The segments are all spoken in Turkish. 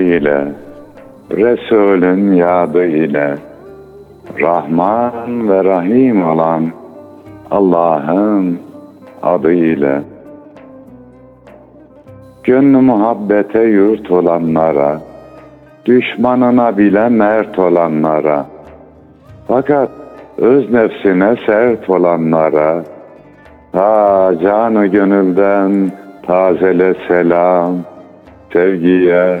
ile, Resulün yadı Rahman ve Rahim olan Allah'ın adı ile, Gönlü muhabbete yurt olanlara, düşmanına bile mert olanlara, fakat öz nefsine sert olanlara, ta canı gönülden tazele selam, sevgiye,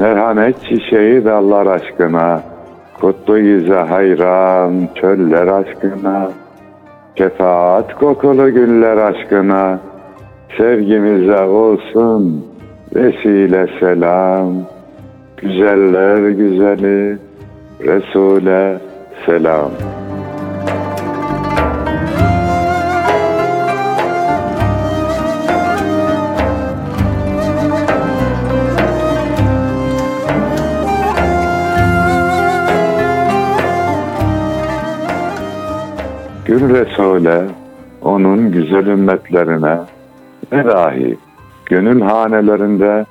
Merhamet çiçeği dallar aşkına, Kutlu yüze hayran çöller aşkına, Şefaat kokulu güller aşkına, Sevgimize olsun vesile selam. Güzeller güzeli Resul'e selam. Gül Resul'e, onun güzel ümmetlerine ve dahi gönül hanelerinde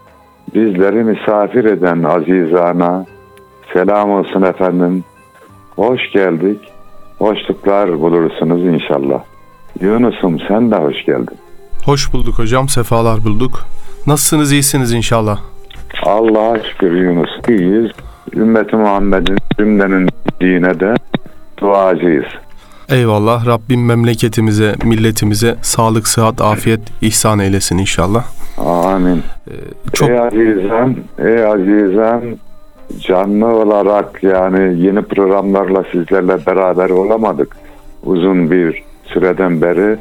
bizleri misafir eden azizana selam olsun efendim. Hoş geldik. Hoşluklar bulursunuz inşallah. Yunus'um sen de hoş geldin. Hoş bulduk hocam, sefalar bulduk. Nasılsınız, iyisiniz inşallah. Allah'a şükür Yunus. İyiyiz. Ümmeti Muhammed'in cümlenin dine de duacıyız. Eyvallah. Rabbim memleketimize, milletimize sağlık, sıhhat, afiyet ihsan eylesin inşallah. Amin. Ee, çok Ey azizem, ey azizem canlı olarak yani yeni programlarla sizlerle beraber olamadık. Uzun bir süreden beri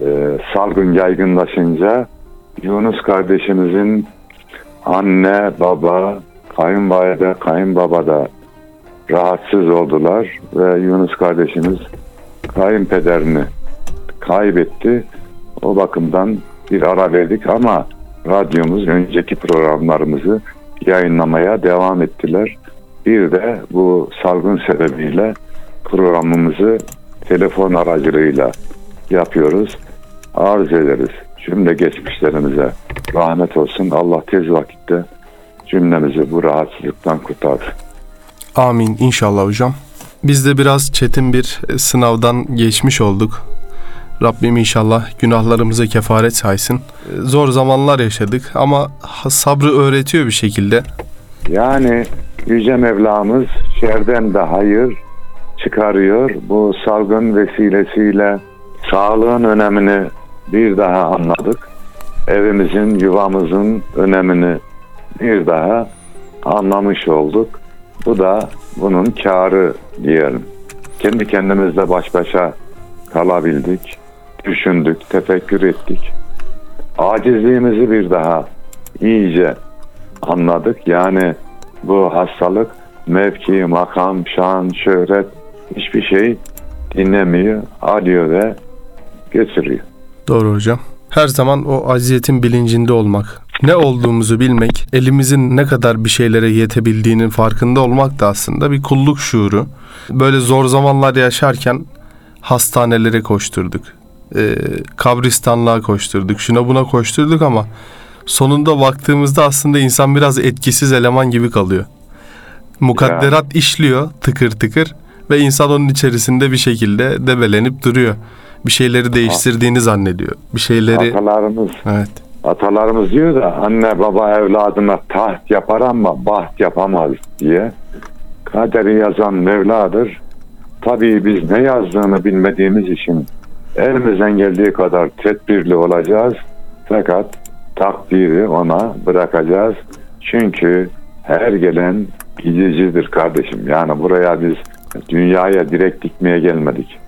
e, salgın yaygınlaşınca Yunus kardeşimizin anne, baba, kayınvalide, kayınbaba da rahatsız oldular ve Yunus kardeşimiz kayınpederini kaybetti. O bakımdan bir ara verdik ama radyomuz önceki programlarımızı yayınlamaya devam ettiler. Bir de bu salgın sebebiyle programımızı telefon aracılığıyla yapıyoruz. Arz ederiz. Cümle geçmişlerimize rahmet olsun. Allah tez vakitte cümlemizi bu rahatsızlıktan kurtarsın. amin inşallah hocam. Biz de biraz çetin bir e, sınavdan geçmiş olduk. Rabbim inşallah günahlarımıza kefaret saysın. E, Zor zamanlar yaşadık ama sabrı öğretiyor bir şekilde. Yani Yüce Mevlamız şerden de hayır çıkarıyor. Bu salgın vesilesiyle sağlığın önemini bir daha anladık. Evimizin, yuvamızın önemini bir daha anlamış olduk. Bu da bunun kârı diyelim. Kendi kendimizle baş başa kalabildik, düşündük, tefekkür ettik. Acizliğimizi bir daha iyice anladık. Yani bu hastalık mevki, makam, şan, şöhret hiçbir şey dinlemiyor, alıyor ve götürüyor. Doğru hocam. Her zaman o aziyetin bilincinde olmak, ne olduğumuzu bilmek, elimizin ne kadar bir şeylere yetebildiğinin farkında olmak da aslında bir kulluk şuuru. Böyle zor zamanlar yaşarken hastanelere koşturduk. Ee, kabristanlığa koşturduk. Şuna buna koşturduk ama sonunda baktığımızda aslında insan biraz etkisiz eleman gibi kalıyor. Mukadderat işliyor tıkır tıkır ve insan onun içerisinde bir şekilde debelenip duruyor. Bir şeyleri değiştirdiğini zannediyor. Bir şeyleri Atalarımız, evet. Atalarımız diyor da anne baba evladına taht yapar ama baht yapamaz diye. Kaderi yazan Mevla'dır. Tabii biz ne yazdığını bilmediğimiz için elimizden geldiği kadar tedbirli olacağız. Fakat takdiri ona bırakacağız. Çünkü her gelen gidicidir kardeşim. Yani buraya biz dünyaya direkt dikmeye gelmedik.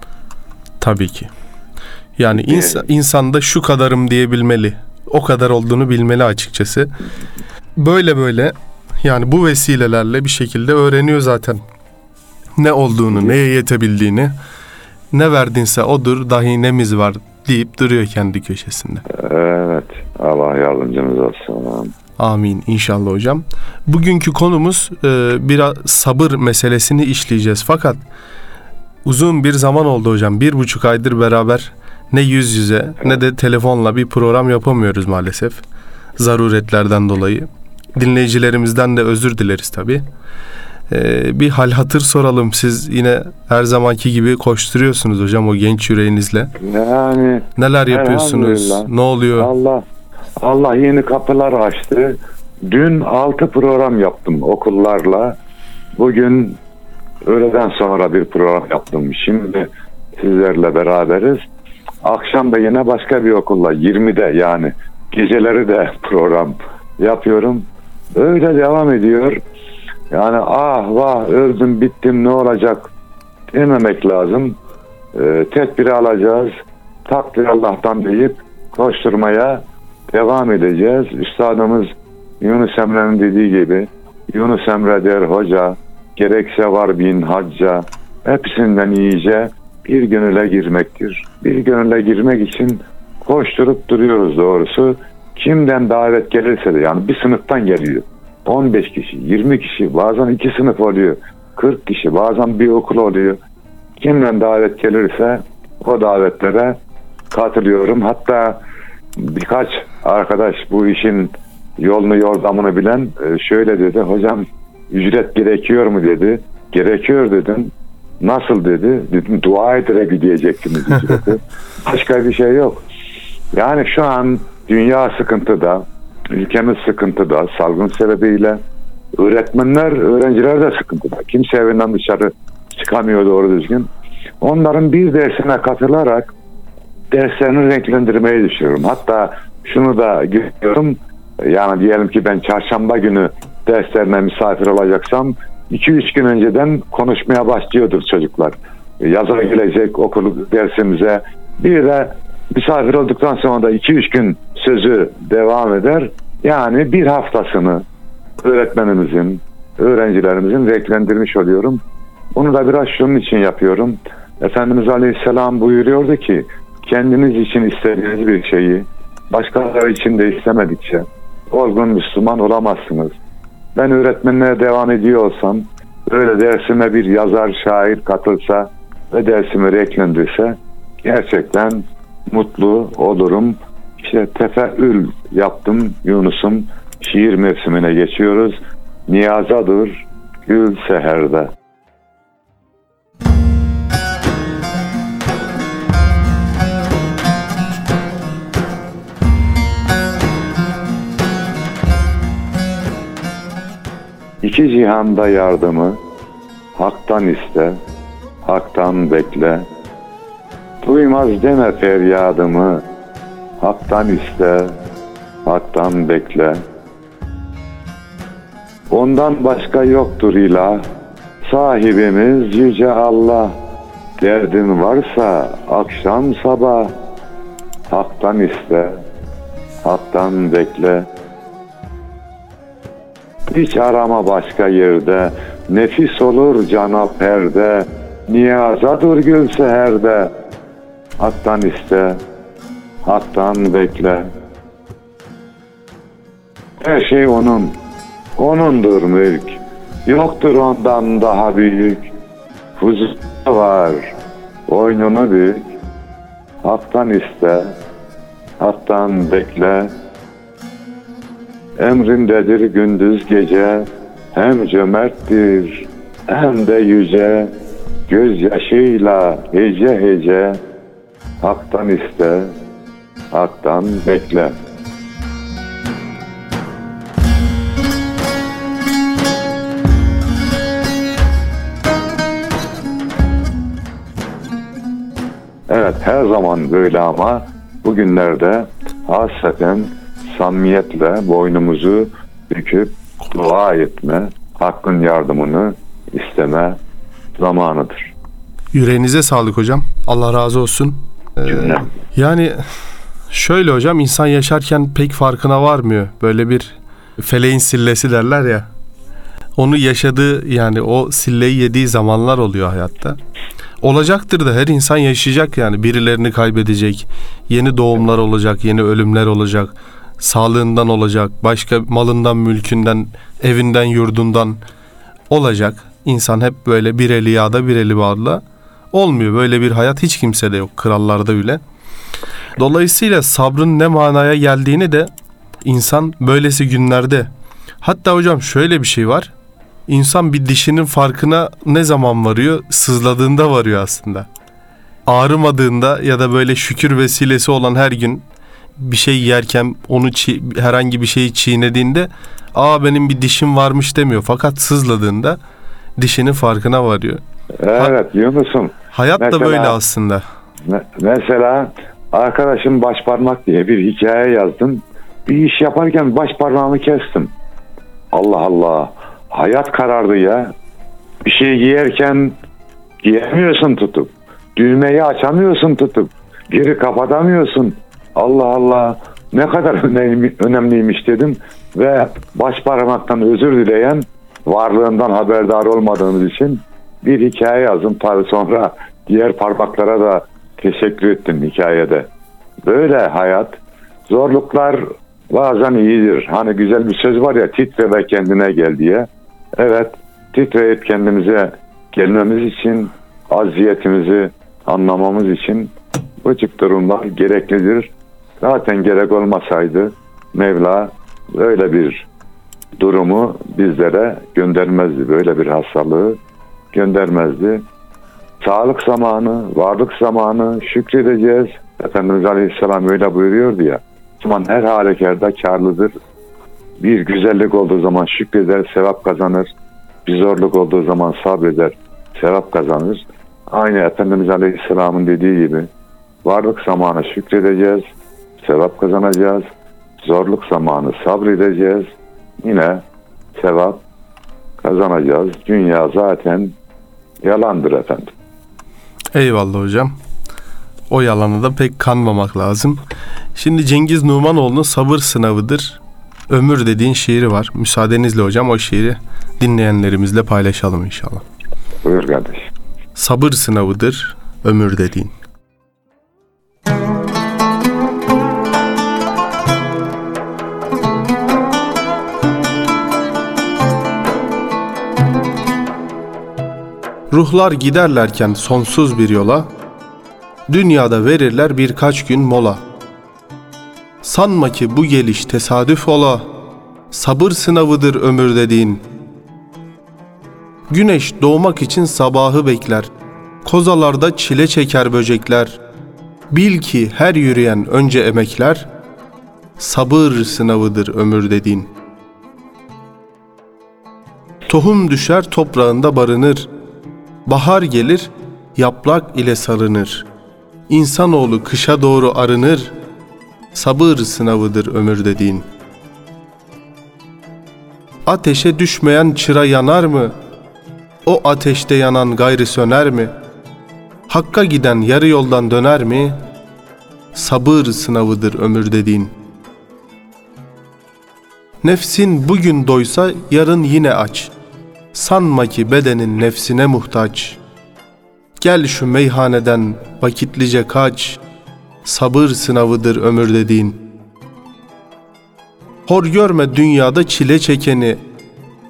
Tabii ki. Yani insan, insanda şu kadarım diyebilmeli. O kadar olduğunu bilmeli açıkçası. Böyle böyle Yani bu vesilelerle bir şekilde öğreniyor zaten. Ne olduğunu, neye yetebildiğini. Ne verdinse odur, dahi nemiz var deyip duruyor kendi köşesinde. Evet. Allah yardımcımız olsun. Amin inşallah hocam. Bugünkü konumuz e, biraz sabır meselesini işleyeceğiz. Fakat uzun bir zaman oldu hocam. Bir buçuk aydır beraber ne yüz yüze ne de telefonla bir program yapamıyoruz maalesef. Zaruretlerden dolayı. Dinleyicilerimizden de özür dileriz tabii. E, bir hal hatır soralım. Siz yine her zamanki gibi koşturuyorsunuz hocam o genç yüreğinizle. Yani Neler yapıyorsunuz? Ne oluyor? Allah Allah yeni kapılar açtı. Dün altı program yaptım okullarla. Bugün öğleden sonra bir program yaptım. Şimdi sizlerle beraberiz. Akşam da yine başka bir okulla 20'de yani geceleri de program yapıyorum. Öyle devam ediyor. Yani ah vah öldüm bittim ne olacak dememek lazım. Ee, tedbiri alacağız. Takdir Allah'tan deyip koşturmaya devam edeceğiz. Üstadımız Yunus Emre'nin dediği gibi Yunus Emre der hoca gerekse var bin hacca hepsinden iyice bir gönüle girmektir. Bir gönüle girmek için koşturup duruyoruz doğrusu. Kimden davet gelirse de yani bir sınıftan geliyor. 15 kişi, 20 kişi, bazen iki sınıf oluyor. 40 kişi, bazen bir okul oluyor. Kimden davet gelirse o davetlere katılıyorum. Hatta birkaç arkadaş bu işin yolunu yordamını bilen e, şöyle dedi. Hocam ücret gerekiyor mu dedi. Gerekiyor dedim. Nasıl dedi. Dedim dua ederek ödeyecektiniz ücreti. Başka bir şey yok. Yani şu an dünya sıkıntıda, ülkemiz sıkıntıda, salgın sebebiyle öğretmenler, öğrenciler de sıkıntıda. Kimse evinden dışarı çıkamıyor doğru düzgün. Onların bir dersine katılarak derslerini renklendirmeyi düşünüyorum. Hatta şunu da görüyorum. Yani diyelim ki ben çarşamba günü derslerine misafir olacaksam 2-3 gün önceden konuşmaya başlıyordur çocuklar. Yaza gelecek okul dersimize. Bir de misafir olduktan sonra da 2-3 gün sözü devam eder. Yani bir haftasını öğretmenimizin, öğrencilerimizin renklendirmiş oluyorum. Bunu da biraz şunun için yapıyorum. Efendimiz Aleyhisselam buyuruyordu ki kendiniz için istediğiniz bir şeyi başkaları için de istemedikçe olgun Müslüman olamazsınız. Ben öğretmenliğe devam ediyor olsam öyle dersime bir yazar, şair katılsa ve dersimi renklendirse gerçekten mutlu olurum. İşte tefeül yaptım Yunus'um. Şiir mevsimine geçiyoruz. Niyazadır gül seherde. İki cihanda yardımı haktan iste, haktan bekle. Duymaz deme feryadımı, haktan iste, haktan bekle. Ondan başka yoktur ilah, sahibimiz yüce Allah. Derdin varsa akşam sabah, haktan iste, haktan bekle. Hiç arama başka yerde, nefis olur cana perde, niyazadır gül seherde. Haktan iste, haktan bekle. Her şey onun, onundur mülk. Yoktur ondan daha büyük. Huzur var, oynunu büyük. Haktan iste, haktan bekle. Emrindedir gündüz gece, hem cömerttir hem de yüce. Gözyaşıyla hece hece, haktan iste, haktan bekle. Evet her zaman böyle ama bugünlerde hasreten samimiyetle boynumuzu büküp dua etme, hakkın yardımını isteme zamanıdır. Yüreğinize sağlık hocam. Allah razı olsun. Ee, yani şöyle hocam insan yaşarken pek farkına varmıyor. Böyle bir feleğin sillesi derler ya. onu yaşadığı yani o silleyi yediği zamanlar oluyor hayatta. Olacaktır da her insan yaşayacak yani birilerini kaybedecek, yeni doğumlar olacak, yeni ölümler olacak, sağlığından olacak, başka malından, mülkünden, evinden, yurdundan olacak. İnsan hep böyle bir eli yağda bir eli bağlı. Olmuyor böyle bir hayat hiç kimsede yok krallarda bile. Dolayısıyla sabrın ne manaya geldiğini de insan böylesi günlerde hatta hocam şöyle bir şey var. İnsan bir dişinin farkına ne zaman varıyor? Sızladığında varıyor aslında. Ağrımadığında ya da böyle şükür vesilesi olan her gün bir şey yerken onu çiğ- herhangi bir şeyi çiğnediğinde aa benim bir dişim varmış demiyor. Fakat sızladığında dişinin farkına varıyor. Evet Yunus'um. Hayat da Mesela- böyle aslında. Me- Mesela arkadaşım baş parmak diye bir hikaye yazdım. Bir iş yaparken baş parmağımı kestim. Allah Allah. Hayat karardı ya. Bir şey giyerken giyemiyorsun tutup. Düğmeyi açamıyorsun tutup. Geri kapatamıyorsun. Allah Allah. Ne kadar önemli, önemliymiş dedim. Ve baş parmaktan özür dileyen varlığından haberdar olmadığımız için bir hikaye yazdım. Tabii sonra diğer parmaklara da teşekkür ettim hikayede. Böyle hayat. Zorluklar bazen iyidir. Hani güzel bir söz var ya titre ve kendine gel diye. Evet titreyip kendimize gelmemiz için aziyetimizi anlamamız için bu tip durumlar gereklidir. Zaten gerek olmasaydı Mevla böyle bir durumu bizlere göndermezdi. Böyle bir hastalığı göndermezdi. Sağlık zamanı, varlık zamanı şükredeceğiz. Efendimiz Aleyhisselam öyle buyuruyordu ya. Zaman her halükarda karlıdır. Bir güzellik olduğu zaman şükreder, sevap kazanır. Bir zorluk olduğu zaman sabreder, sevap kazanır. Aynı Efendimiz Aleyhisselam'ın dediği gibi varlık zamanı şükredeceğiz, sevap kazanacağız. Zorluk zamanı sabredeceğiz. Yine sevap kazanacağız. Dünya zaten yalandır efendim. Eyvallah hocam. O yalanı da pek kanmamak lazım. Şimdi Cengiz Numanoğlu'nun Sabır Sınavıdır. Ömür dediğin şiiri var. Müsaadenizle hocam o şiiri dinleyenlerimizle paylaşalım inşallah. Buyur kardeş. Sabır sınavıdır ömür dediğin. Ruhlar giderlerken sonsuz bir yola, dünyada verirler birkaç gün mola. Sanma ki bu geliş tesadüf ola, sabır sınavıdır ömür dediğin. Güneş doğmak için sabahı bekler. Kozalarda çile çeker böcekler. Bil ki her yürüyen önce emekler. Sabır sınavıdır ömür dediğin. Tohum düşer toprağında barınır. Bahar gelir yaprak ile sarınır. İnsanoğlu kışa doğru arınır. Sabır sınavıdır ömür dediğin. Ateşe düşmeyen çıra yanar mı? O ateşte yanan gayrı söner mi? Hakka giden yarı yoldan döner mi? Sabır sınavıdır ömür dediğin. Nefsin bugün doysa yarın yine aç. Sanma ki bedenin nefsine muhtaç. Gel şu meyhaneden vakitlice kaç. Sabır sınavıdır ömür dediğin. Hor görme dünyada çile çekeni.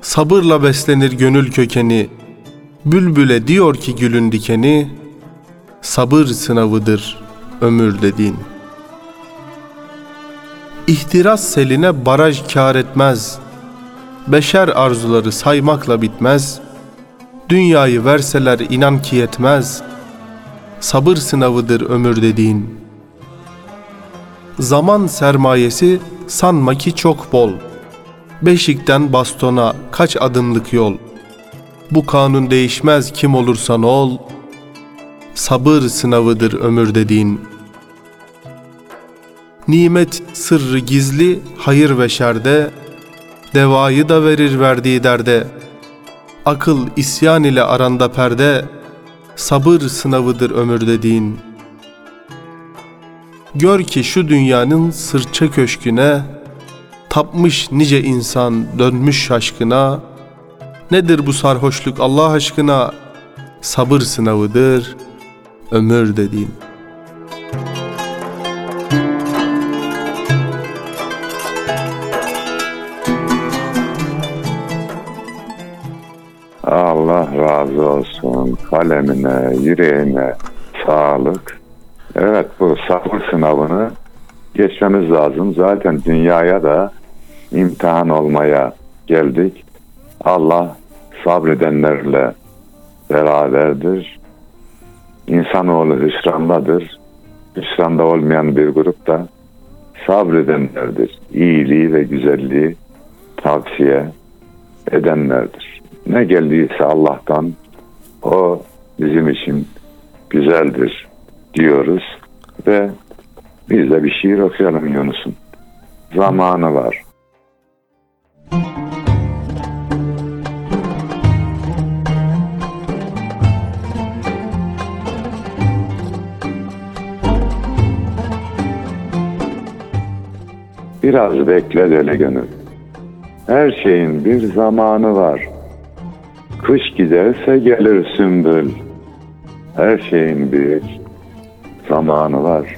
Sabırla beslenir gönül kökeni. Bülbüle diyor ki gülün dikeni, sabır sınavıdır ömür dediğin. İhtiras seline baraj kar etmez. Beşer arzuları saymakla bitmez. Dünyayı verseler inan ki yetmez. Sabır sınavıdır ömür dediğin. Zaman sermayesi sanma ki çok bol. Beşikten bastona kaç adımlık yol. Bu kanun değişmez kim olursan ol. Sabır sınavıdır ömür dediğin. Nimet sırrı gizli hayır ve şerde. Devayı da verir verdiği derde. Akıl isyan ile aranda perde. Sabır sınavıdır ömür dediğin. Gör ki şu dünyanın sırça köşküne tapmış nice insan dönmüş şaşkına Nedir bu sarhoşluk Allah aşkına? Sabır sınavıdır, ömür dediğin. Razı olsun. Kalemine, yüreğine sağlık. Evet bu sabır sınavını geçmemiz lazım. Zaten dünyaya da imtihan olmaya geldik. Allah sabredenlerle beraberdir. İnsanoğlu hüsrandadır. Hüsranda olmayan bir grup da sabredenlerdir. İyiliği ve güzelliği tavsiye edenlerdir. Ne geldiyse Allah'tan o bizim için güzeldir diyoruz ve biz de bir şiir okuyalım Yunus'un. Zamanı var. Biraz bekle dele gönül. Her şeyin bir zamanı var. Kış giderse gelir sümbül. Her şeyin bir zamanı var.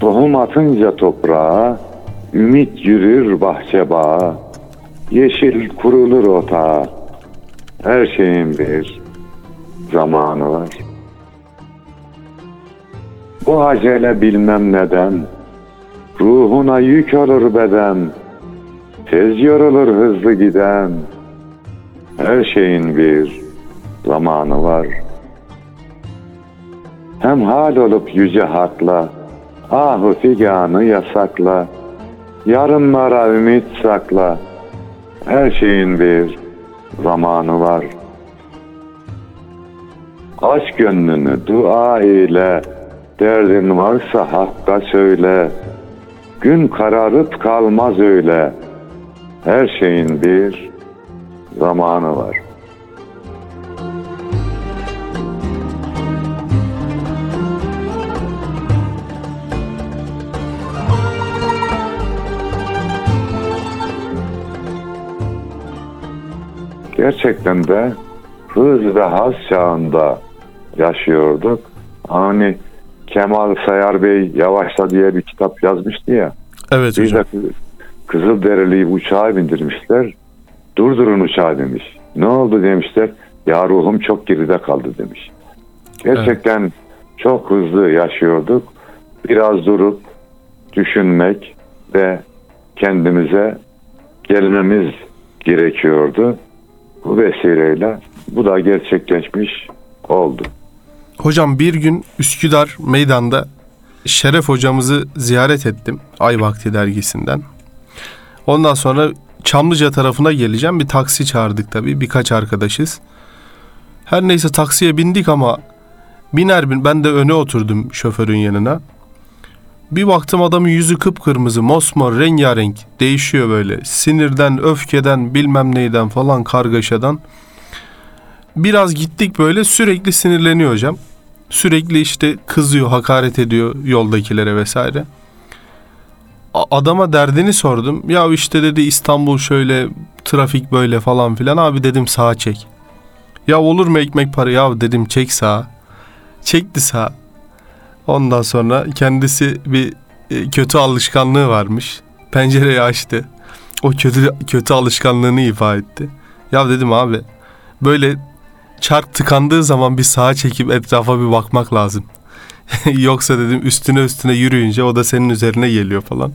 Tohum atınca toprağa, ümit yürür bahçe bağa. Yeşil kurulur otağa. Her şeyin bir zamanı var. Bu acele bilmem neden, ruhuna yük olur beden. Tez yorulur hızlı giden. Her şeyin bir zamanı var. Hem hal olup yüce hakla, ahu figanı yasakla, yarınlara ümit sakla. Her şeyin bir zamanı var. Aç gönlünü dua ile, derdin varsa hakka söyle. Gün kararıp kalmaz öyle. Her şeyin bir zamanı var. Gerçekten de hız ve haz çağında yaşıyorduk. Hani Kemal Sayar Bey Yavaşla diye bir kitap yazmıştı ya. Evet Bir hocam. de Kızılderili'yi uçağa bindirmişler. Durdurun uçağı demiş. Ne oldu demişler. Ya ruhum çok geride kaldı demiş. Gerçekten çok hızlı yaşıyorduk. Biraz durup düşünmek ve kendimize gelmemiz gerekiyordu. Bu vesileyle bu da gerçekleşmiş oldu. Hocam bir gün Üsküdar meydanda Şeref hocamızı ziyaret ettim Ay Vakti dergisinden. Ondan sonra Çamlıca tarafına geleceğim. Bir taksi çağırdık tabii. Birkaç arkadaşız. Her neyse taksiye bindik ama biner bin ben de öne oturdum şoförün yanına. Bir baktım adamın yüzü kıpkırmızı, mosmor, rengarenk değişiyor böyle. Sinirden, öfkeden, bilmem neyden falan kargaşadan. Biraz gittik böyle sürekli sinirleniyor hocam. Sürekli işte kızıyor, hakaret ediyor yoldakilere vesaire. Adama derdini sordum. Ya işte dedi İstanbul şöyle, trafik böyle falan filan. Abi dedim sağa çek. Ya olur mu ekmek para? Ya dedim çek sağa. Çekti sağa. Ondan sonra kendisi bir e, kötü alışkanlığı varmış. Pencereyi açtı. O kötü kötü alışkanlığını ifade etti. Ya dedim abi böyle çark tıkandığı zaman bir sağa çekip etrafa bir bakmak lazım. Yoksa dedim üstüne üstüne yürüyünce o da senin üzerine geliyor falan.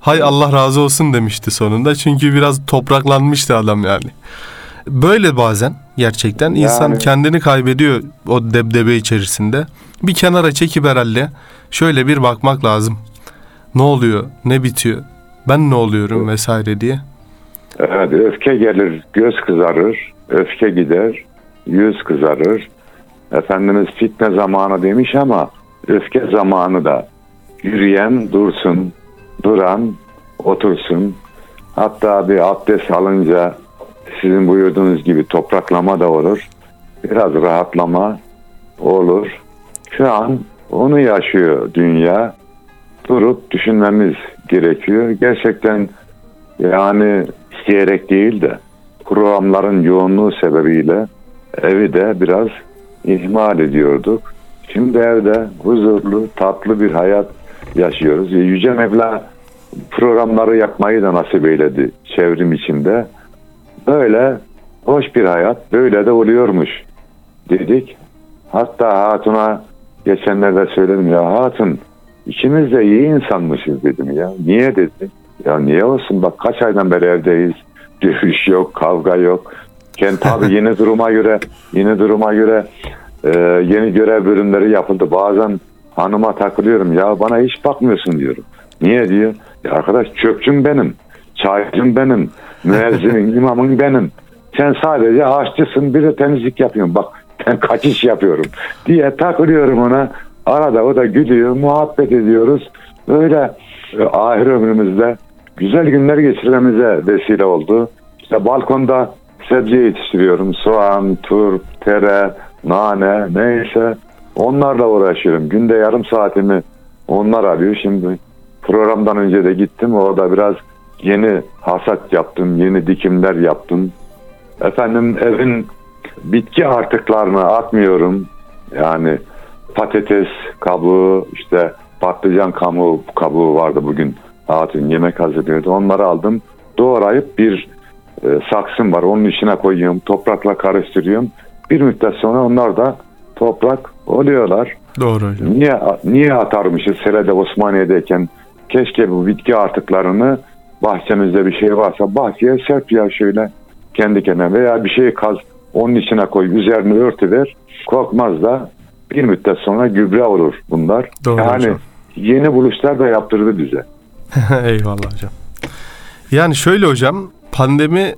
Hay Allah razı olsun demişti sonunda. Çünkü biraz topraklanmıştı adam yani. Böyle bazen gerçekten insan Yani- kendini kaybediyor o debdebe içerisinde. Bir kenara çekip herhalde şöyle bir bakmak lazım. Ne oluyor? Ne bitiyor? Ben ne oluyorum vesaire diye. Evet öfke gelir göz kızarır, öfke gider yüz kızarır. Efendimiz fitne zamanı demiş ama öfke zamanı da yürüyen dursun, duran otursun. Hatta bir abdest alınca sizin buyurduğunuz gibi topraklama da olur. Biraz rahatlama olur. Şu an onu yaşıyor dünya. Durup düşünmemiz gerekiyor. Gerçekten yani İsteyerek değil de programların yoğunluğu sebebiyle evi de biraz ihmal ediyorduk. Şimdi evde huzurlu, tatlı bir hayat yaşıyoruz. E, Yüce Mevla programları yapmayı da nasip eyledi çevrim içinde. Böyle hoş bir hayat, böyle de oluyormuş dedik. Hatta Hatun'a geçenlerde söyledim ya Hatun ikimiz de iyi insanmışız dedim ya. Niye dedi? Ya niye olsun bak kaç aydan beri evdeyiz. Dövüş yok, kavga yok. Kendi tabii yeni duruma göre yeni duruma göre e, yeni görev bölümleri yapıldı. Bazen hanıma takılıyorum ya bana hiç bakmıyorsun diyorum. Niye diyor? Ya arkadaş çöpçüm benim, çaycım benim, müezzinim, imamın benim. Sen sadece aşçısın bir de temizlik yapıyorsun. Bak ben kaç iş yapıyorum diye takılıyorum ona. Arada o da gülüyor, muhabbet ediyoruz. Böyle e, ahir ömrümüzde güzel günler geçirmemize vesile oldu. İşte balkonda sebze yetiştiriyorum. Soğan, turp, tere, nane neyse onlarla uğraşıyorum. Günde yarım saatimi onlar arıyor. Şimdi programdan önce de gittim. Orada biraz yeni hasat yaptım. Yeni dikimler yaptım. Efendim evin bitki artıklarını atmıyorum. Yani patates kabuğu, işte patlıcan kabuğu, kabuğu vardı bugün. Hatun yemek hazırlıyordu. Onları aldım. Doğrayıp bir e, saksım var. Onun içine koyuyorum. Toprakla karıştırıyorum. Bir müddet sonra onlar da toprak oluyorlar. Doğru hocam. Niye niye atarmışız Serede Osmaniye'deyken keşke bu bitki artıklarını bahçemizde bir şey varsa bahçeye serp ya şöyle kendi kendine veya bir şey kaz onun içine koy üzerine örtüver korkmaz da bir müddet sonra gübre olur bunlar. Doğru yani hocam. yeni buluşlar da yaptırdı bize. Eyvallah hocam. Yani şöyle hocam pandemi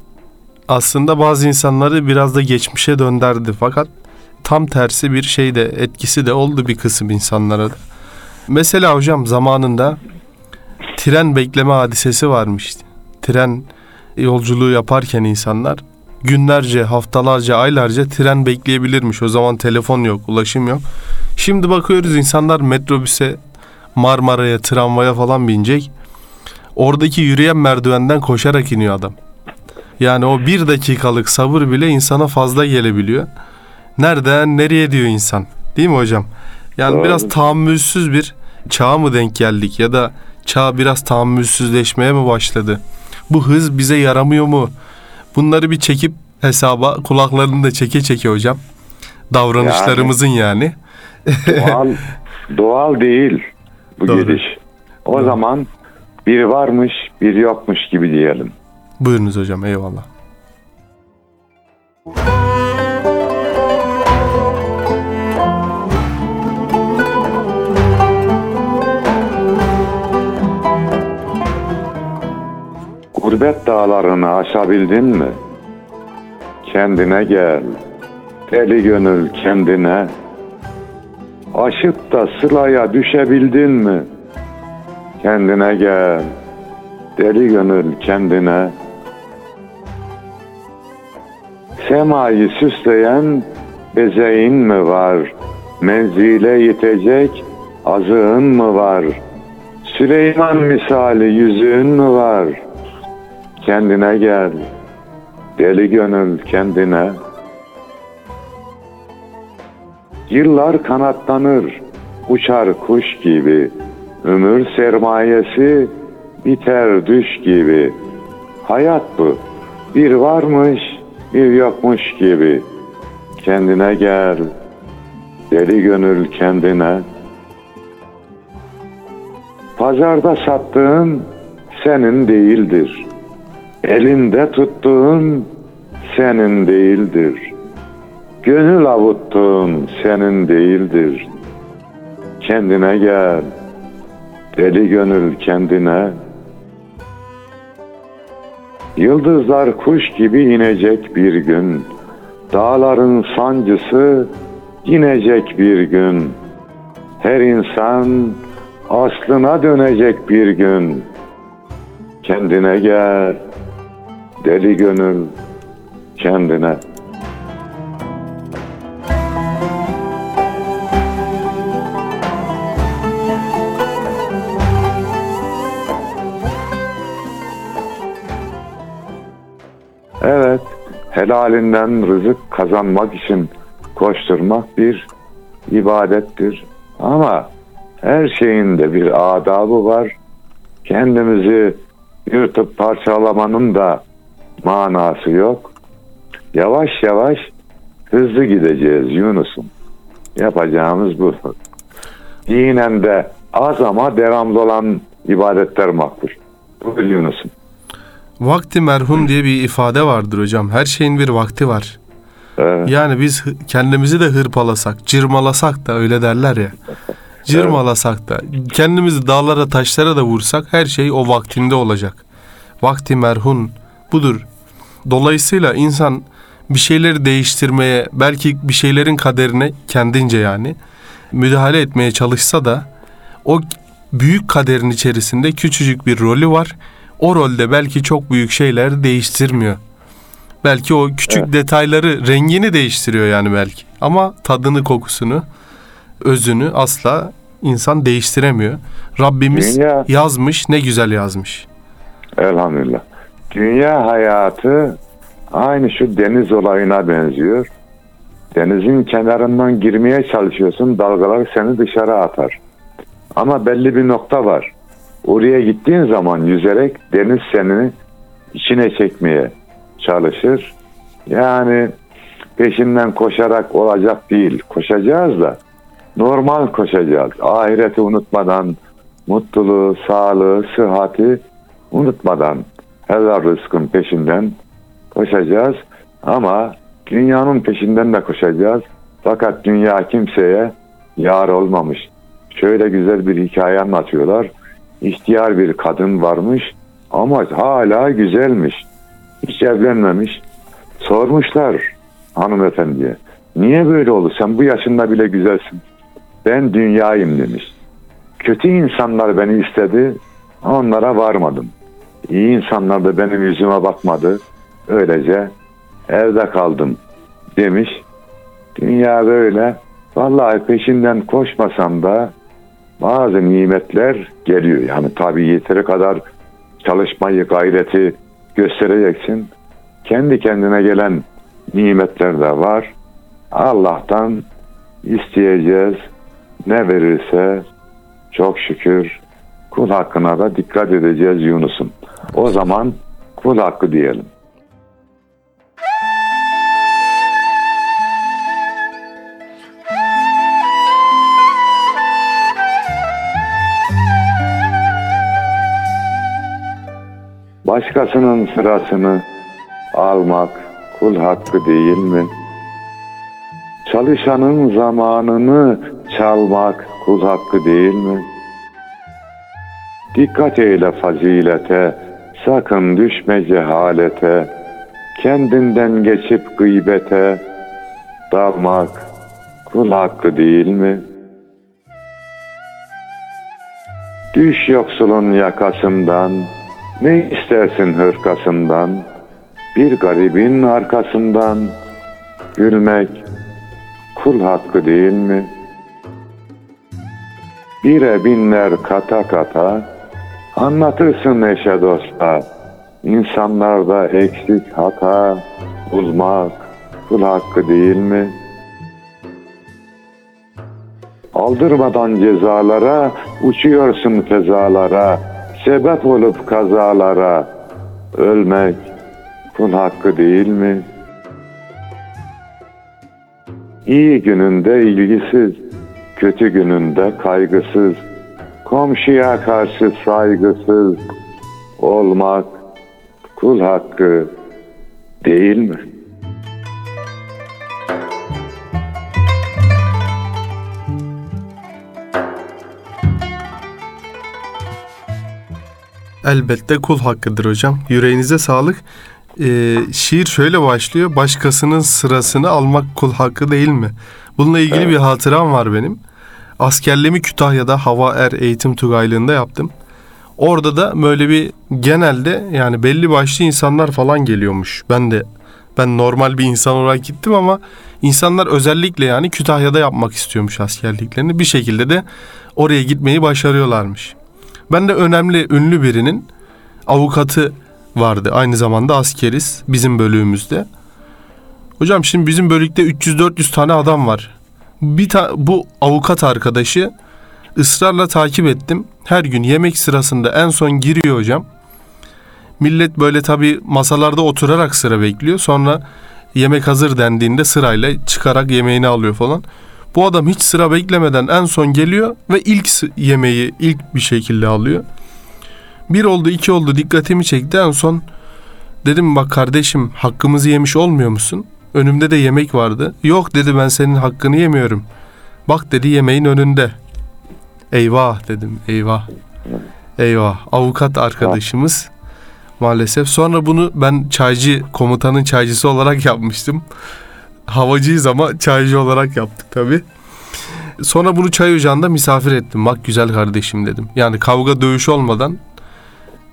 aslında bazı insanları biraz da geçmişe döndürdü fakat tam tersi bir şey de etkisi de oldu bir kısım insanlara da. Mesela hocam zamanında tren bekleme hadisesi varmıştı. Tren yolculuğu yaparken insanlar günlerce, haftalarca, aylarca tren bekleyebilirmiş. O zaman telefon yok, ulaşım yok. Şimdi bakıyoruz insanlar metrobüse, Marmara'ya, tramvaya falan binecek. Oradaki yürüyen merdivenden koşarak iniyor adam. Yani o bir dakikalık sabır bile insana fazla gelebiliyor. Nereden nereye diyor insan. Değil mi hocam? Yani Doğru. biraz tahammülsüz bir çağa mı denk geldik ya da çağ biraz tahammülsüzleşmeye mi başladı? Bu hız bize yaramıyor mu? Bunları bir çekip hesaba kulaklarını da çeke çeke hocam. Davranışlarımızın yani. Doğal, doğal değil bu Doğru. gidiş. O Doğru. zaman biri varmış, biri yokmuş gibi diyelim. Buyurunuz hocam eyvallah. Gurbet dağlarını aşabildin mi? Kendine gel. Deli gönül kendine. Aşıp da sılaya düşebildin mi? Kendine gel. Deli gönül kendine. Semayı süsleyen bezeğin mi var? Menzile yetecek azığın mı var? Süleyman misali yüzüğün mü var? Kendine gel. Deli gönül kendine. Yıllar kanatlanır, uçar kuş gibi. Ömür sermayesi biter düş gibi. Hayat bu. Bir varmış, bir yokmuş gibi. Kendine gel. Deli gönül kendine. Pazarda sattığın senin değildir. Elinde tuttuğun senin değildir. Gönül avuttuğun senin değildir. Kendine gel. Deli gönül kendine. Yıldızlar kuş gibi inecek bir gün. Dağların sancısı inecek bir gün. Her insan aslına dönecek bir gün. Kendine gel. Deli gönül kendine. Helalinden rızık kazanmak için koşturmak bir ibadettir. Ama her şeyin de bir adabı var. Kendimizi yırtıp parçalamanın da manası yok. Yavaş yavaş hızlı gideceğiz Yunus'um. Yapacağımız bu. Dinen de az ama devamlı olan ibadetler makbul. Bu Yunus'um. Vakti merhum diye bir ifade vardır hocam. Her şeyin bir vakti var. Evet. Yani biz kendimizi de hırpalasak, cırmalasak da öyle derler ya. Cırmalasak da, kendimizi dağlara taşlara da vursak her şey o vaktinde olacak. Vakti merhun budur. Dolayısıyla insan bir şeyleri değiştirmeye, belki bir şeylerin kaderine kendince yani müdahale etmeye çalışsa da o büyük kaderin içerisinde küçücük bir rolü var. O rolde belki çok büyük şeyler değiştirmiyor. Belki o küçük detayları, rengini değiştiriyor yani belki. Ama tadını, kokusunu, özünü asla insan değiştiremiyor. Rabbimiz Dünya- yazmış, ne güzel yazmış. Elhamdülillah. Dünya hayatı aynı şu deniz olayına benziyor. Denizin kenarından girmeye çalışıyorsun, dalgalar seni dışarı atar. Ama belli bir nokta var. Oraya gittiğin zaman yüzerek deniz seni içine çekmeye çalışır. Yani peşinden koşarak olacak değil. Koşacağız da normal koşacağız. Ahireti unutmadan, mutluluğu, sağlığı, sıhhati unutmadan helal rızkın peşinden koşacağız. Ama dünyanın peşinden de koşacağız. Fakat dünya kimseye yar olmamış. Şöyle güzel bir hikaye anlatıyorlar. İhtiyar bir kadın varmış ama hala güzelmiş. Hiç evlenmemiş. Sormuşlar hanımefendiye. Niye böyle oldu? Sen bu yaşında bile güzelsin. Ben dünyayım demiş. Kötü insanlar beni istedi. Onlara varmadım. İyi insanlar da benim yüzüme bakmadı. Öylece evde kaldım demiş. Dünya böyle. Vallahi peşinden koşmasam da bazı nimetler geliyor. Yani tabii yeteri kadar çalışmayı, gayreti göstereceksin. Kendi kendine gelen nimetler de var. Allah'tan isteyeceğiz. Ne verirse çok şükür kul hakkına da dikkat edeceğiz Yunus'um. O zaman kul hakkı diyelim. Başkasının sırasını almak kul hakkı değil mi? Çalışanın zamanını çalmak kul hakkı değil mi? Dikkat eyle fazilete, sakın düşme cehalete, kendinden geçip gıybete, dalmak kul hakkı değil mi? Düş yoksulun yakasından, ne istersin hırkasından, bir garibin arkasından, gülmek kul hakkı değil mi? Bire binler kata kata, anlatırsın eşe dosta, insanlarda eksik hata, bulmak kul hakkı değil mi? Aldırmadan cezalara, uçuyorsun fezalara, sebep olup kazalara, ölmek kul hakkı değil mi? İyi gününde ilgisiz, kötü gününde kaygısız, komşuya karşı saygısız olmak kul hakkı değil mi? Elbette kul hakkıdır hocam. Yüreğinize sağlık. Ee, şiir şöyle başlıyor. Başkasının sırasını almak kul hakkı değil mi? Bununla ilgili bir hatıram var benim. Askerliğimi Kütahya'da Hava Er Eğitim Tugaylığı'nda yaptım. Orada da böyle bir genelde yani belli başlı insanlar falan geliyormuş. Ben de ben normal bir insan olarak gittim ama insanlar özellikle yani Kütahya'da yapmak istiyormuş askerliklerini. Bir şekilde de oraya gitmeyi başarıyorlarmış. Ben de önemli ünlü birinin avukatı vardı. Aynı zamanda askeriz bizim bölüğümüzde. Hocam şimdi bizim bölükte 300-400 tane adam var. Bir ta- bu avukat arkadaşı ısrarla takip ettim. Her gün yemek sırasında en son giriyor hocam. Millet böyle tabi masalarda oturarak sıra bekliyor. Sonra yemek hazır dendiğinde sırayla çıkarak yemeğini alıyor falan. Bu adam hiç sıra beklemeden en son geliyor ve ilk yemeği ilk bir şekilde alıyor. Bir oldu iki oldu dikkatimi çekti en son dedim bak kardeşim hakkımızı yemiş olmuyor musun? Önümde de yemek vardı. Yok dedi ben senin hakkını yemiyorum. Bak dedi yemeğin önünde. Eyvah dedim eyvah. Eyvah avukat arkadaşımız maalesef. Sonra bunu ben çaycı komutanın çaycısı olarak yapmıştım. Havacıyız ama çaycı olarak yaptık tabi. Sonra bunu çay ocağında misafir ettim. Bak güzel kardeşim dedim. Yani kavga dövüş olmadan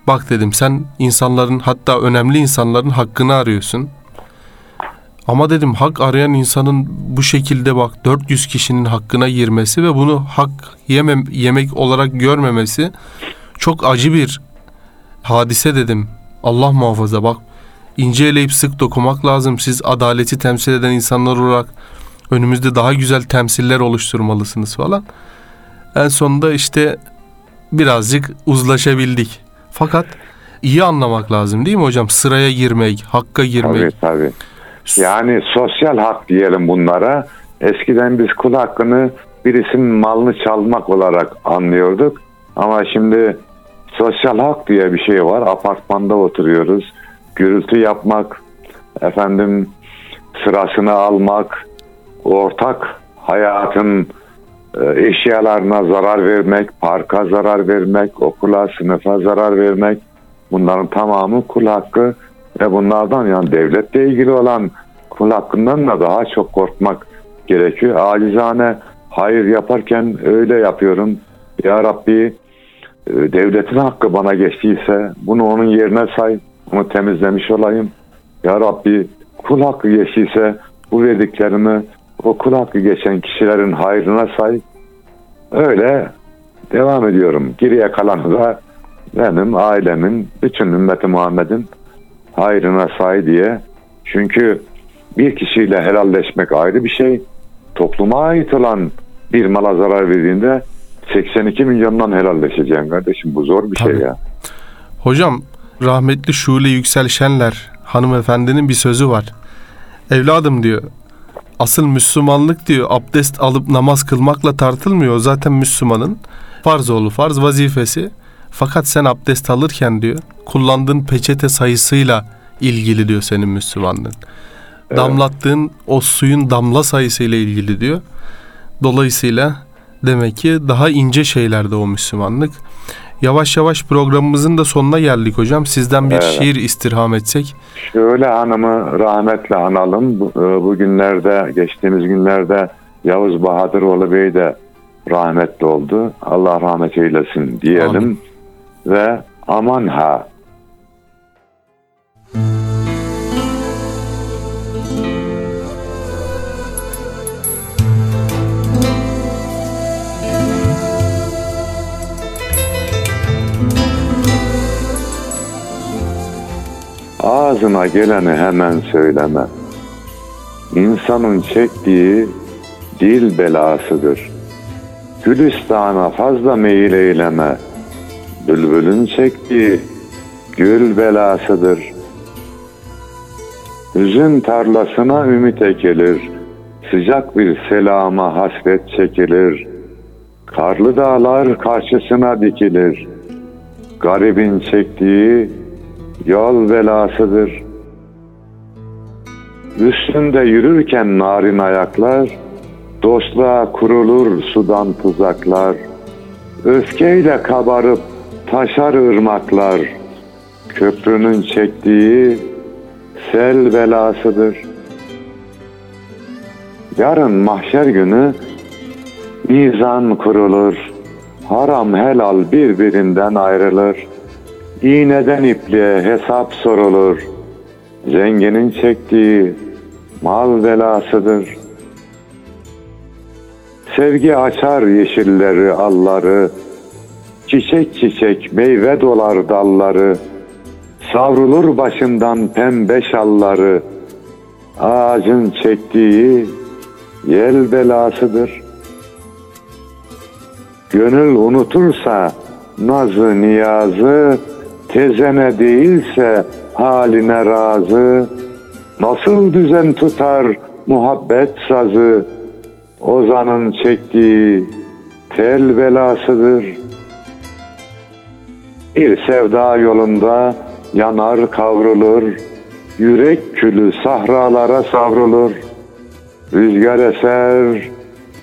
bak dedim sen insanların hatta önemli insanların hakkını arıyorsun. Ama dedim hak arayan insanın bu şekilde bak 400 kişinin hakkına girmesi ve bunu hak yemem, yemek olarak görmemesi çok acı bir hadise dedim. Allah muhafaza bak ince eleyip sık dokumak lazım. Siz adaleti temsil eden insanlar olarak önümüzde daha güzel temsiller oluşturmalısınız falan. En sonunda işte birazcık uzlaşabildik. Fakat iyi anlamak lazım değil mi hocam? Sıraya girmek, hakka girmek. Tabii tabii. Yani sosyal hak diyelim bunlara. Eskiden biz kul hakkını birisinin malını çalmak olarak anlıyorduk. Ama şimdi sosyal hak diye bir şey var. Apartmanda oturuyoruz. Gürültü yapmak, efendim sırasını almak, ortak hayatın e, eşyalarına zarar vermek, parka zarar vermek, okula, sınıfa zarar vermek bunların tamamı kul hakkı ve bunlardan yani devletle ilgili olan kul hakkından da daha çok korkmak gerekiyor. Acizane hayır yaparken öyle yapıyorum. Ya Rabbi e, devletin hakkı bana geçtiyse bunu onun yerine say, onu temizlemiş olayım. Ya Rabbi kul hakkı geçtiyse bu verdiklerimi o kul hakkı geçen kişilerin hayrına say. Öyle devam ediyorum. Geriye kalanı da benim, ailemin, bütün ümmeti Muhammed'in hayrına say diye. Çünkü bir kişiyle helalleşmek ayrı bir şey. Topluma ait olan bir mala zarar verdiğinde 82 milyondan helalleşeceksin kardeşim. Bu zor bir Tabii. şey ya. Hocam rahmetli Şule Yüksel Şenler hanımefendinin bir sözü var. Evladım diyor. Asıl Müslümanlık diyor abdest alıp namaz kılmakla tartılmıyor. Zaten Müslümanın farz oğlu farz vazifesi. Fakat sen abdest alırken diyor kullandığın peçete sayısıyla ilgili diyor senin Müslümanlığın. Damlattığın o suyun damla sayısıyla ilgili diyor. Dolayısıyla demek ki daha ince şeylerde o Müslümanlık. Yavaş yavaş programımızın da sonuna geldik hocam. Sizden bir Evet. şiir istirham etsek. Şöyle hanımı rahmetle analım. Bu- e, Bugünlerde, geçtiğimiz günlerde Yavuz Bahadıroğlu Bey de rahmetli oldu. Allah rahmet eylesin diyelim. Amin. Ve aman ha. Ağzına geleni hemen söyleme. İnsanın çektiği dil belasıdır. Gülistan'a fazla meyil eyleme. Bülbülün çektiği gül belasıdır. Üzüm tarlasına ümit ekilir. Sıcak bir selama hasret çekilir. Karlı dağlar karşısına dikilir. Garibin çektiği yol belasıdır. Üstünde yürürken narin ayaklar, dostluğa kurulur sudan tuzaklar. Öfkeyle kabarıp taşar ırmaklar, köprünün çektiği sel belasıdır. Yarın mahşer günü mizan kurulur, haram helal birbirinden ayrılır. İğneden ipliğe hesap sorulur. Zenginin çektiği mal belasıdır. Sevgi açar yeşilleri alları, çiçek çiçek meyve dolar dalları. Savrulur başından pembe şalları, ağacın çektiği yel belasıdır. Gönül unutursa nazı niyazı, tezene değilse haline razı, nasıl düzen tutar muhabbet sazı, ozanın çektiği tel belasıdır. Bir sevda yolunda yanar kavrulur, yürek külü sahralara savrulur. Rüzgar eser,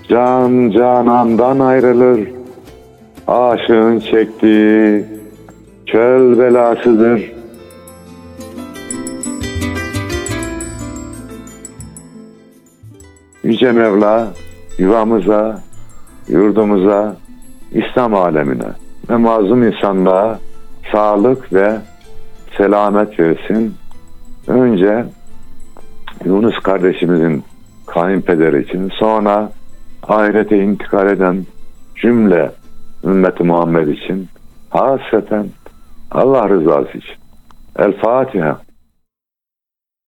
can canandan ayrılır. Aşığın çektiği çöl belasıdır. Yüce Mevla yuvamıza, yurdumuza, İslam alemine ve mazlum insanlığa sağlık ve selamet versin. Önce Yunus kardeşimizin kayınpederi için sonra ahirete intikal eden cümle ümmeti Muhammed için hasreten Allah rızası için. El Fatiha.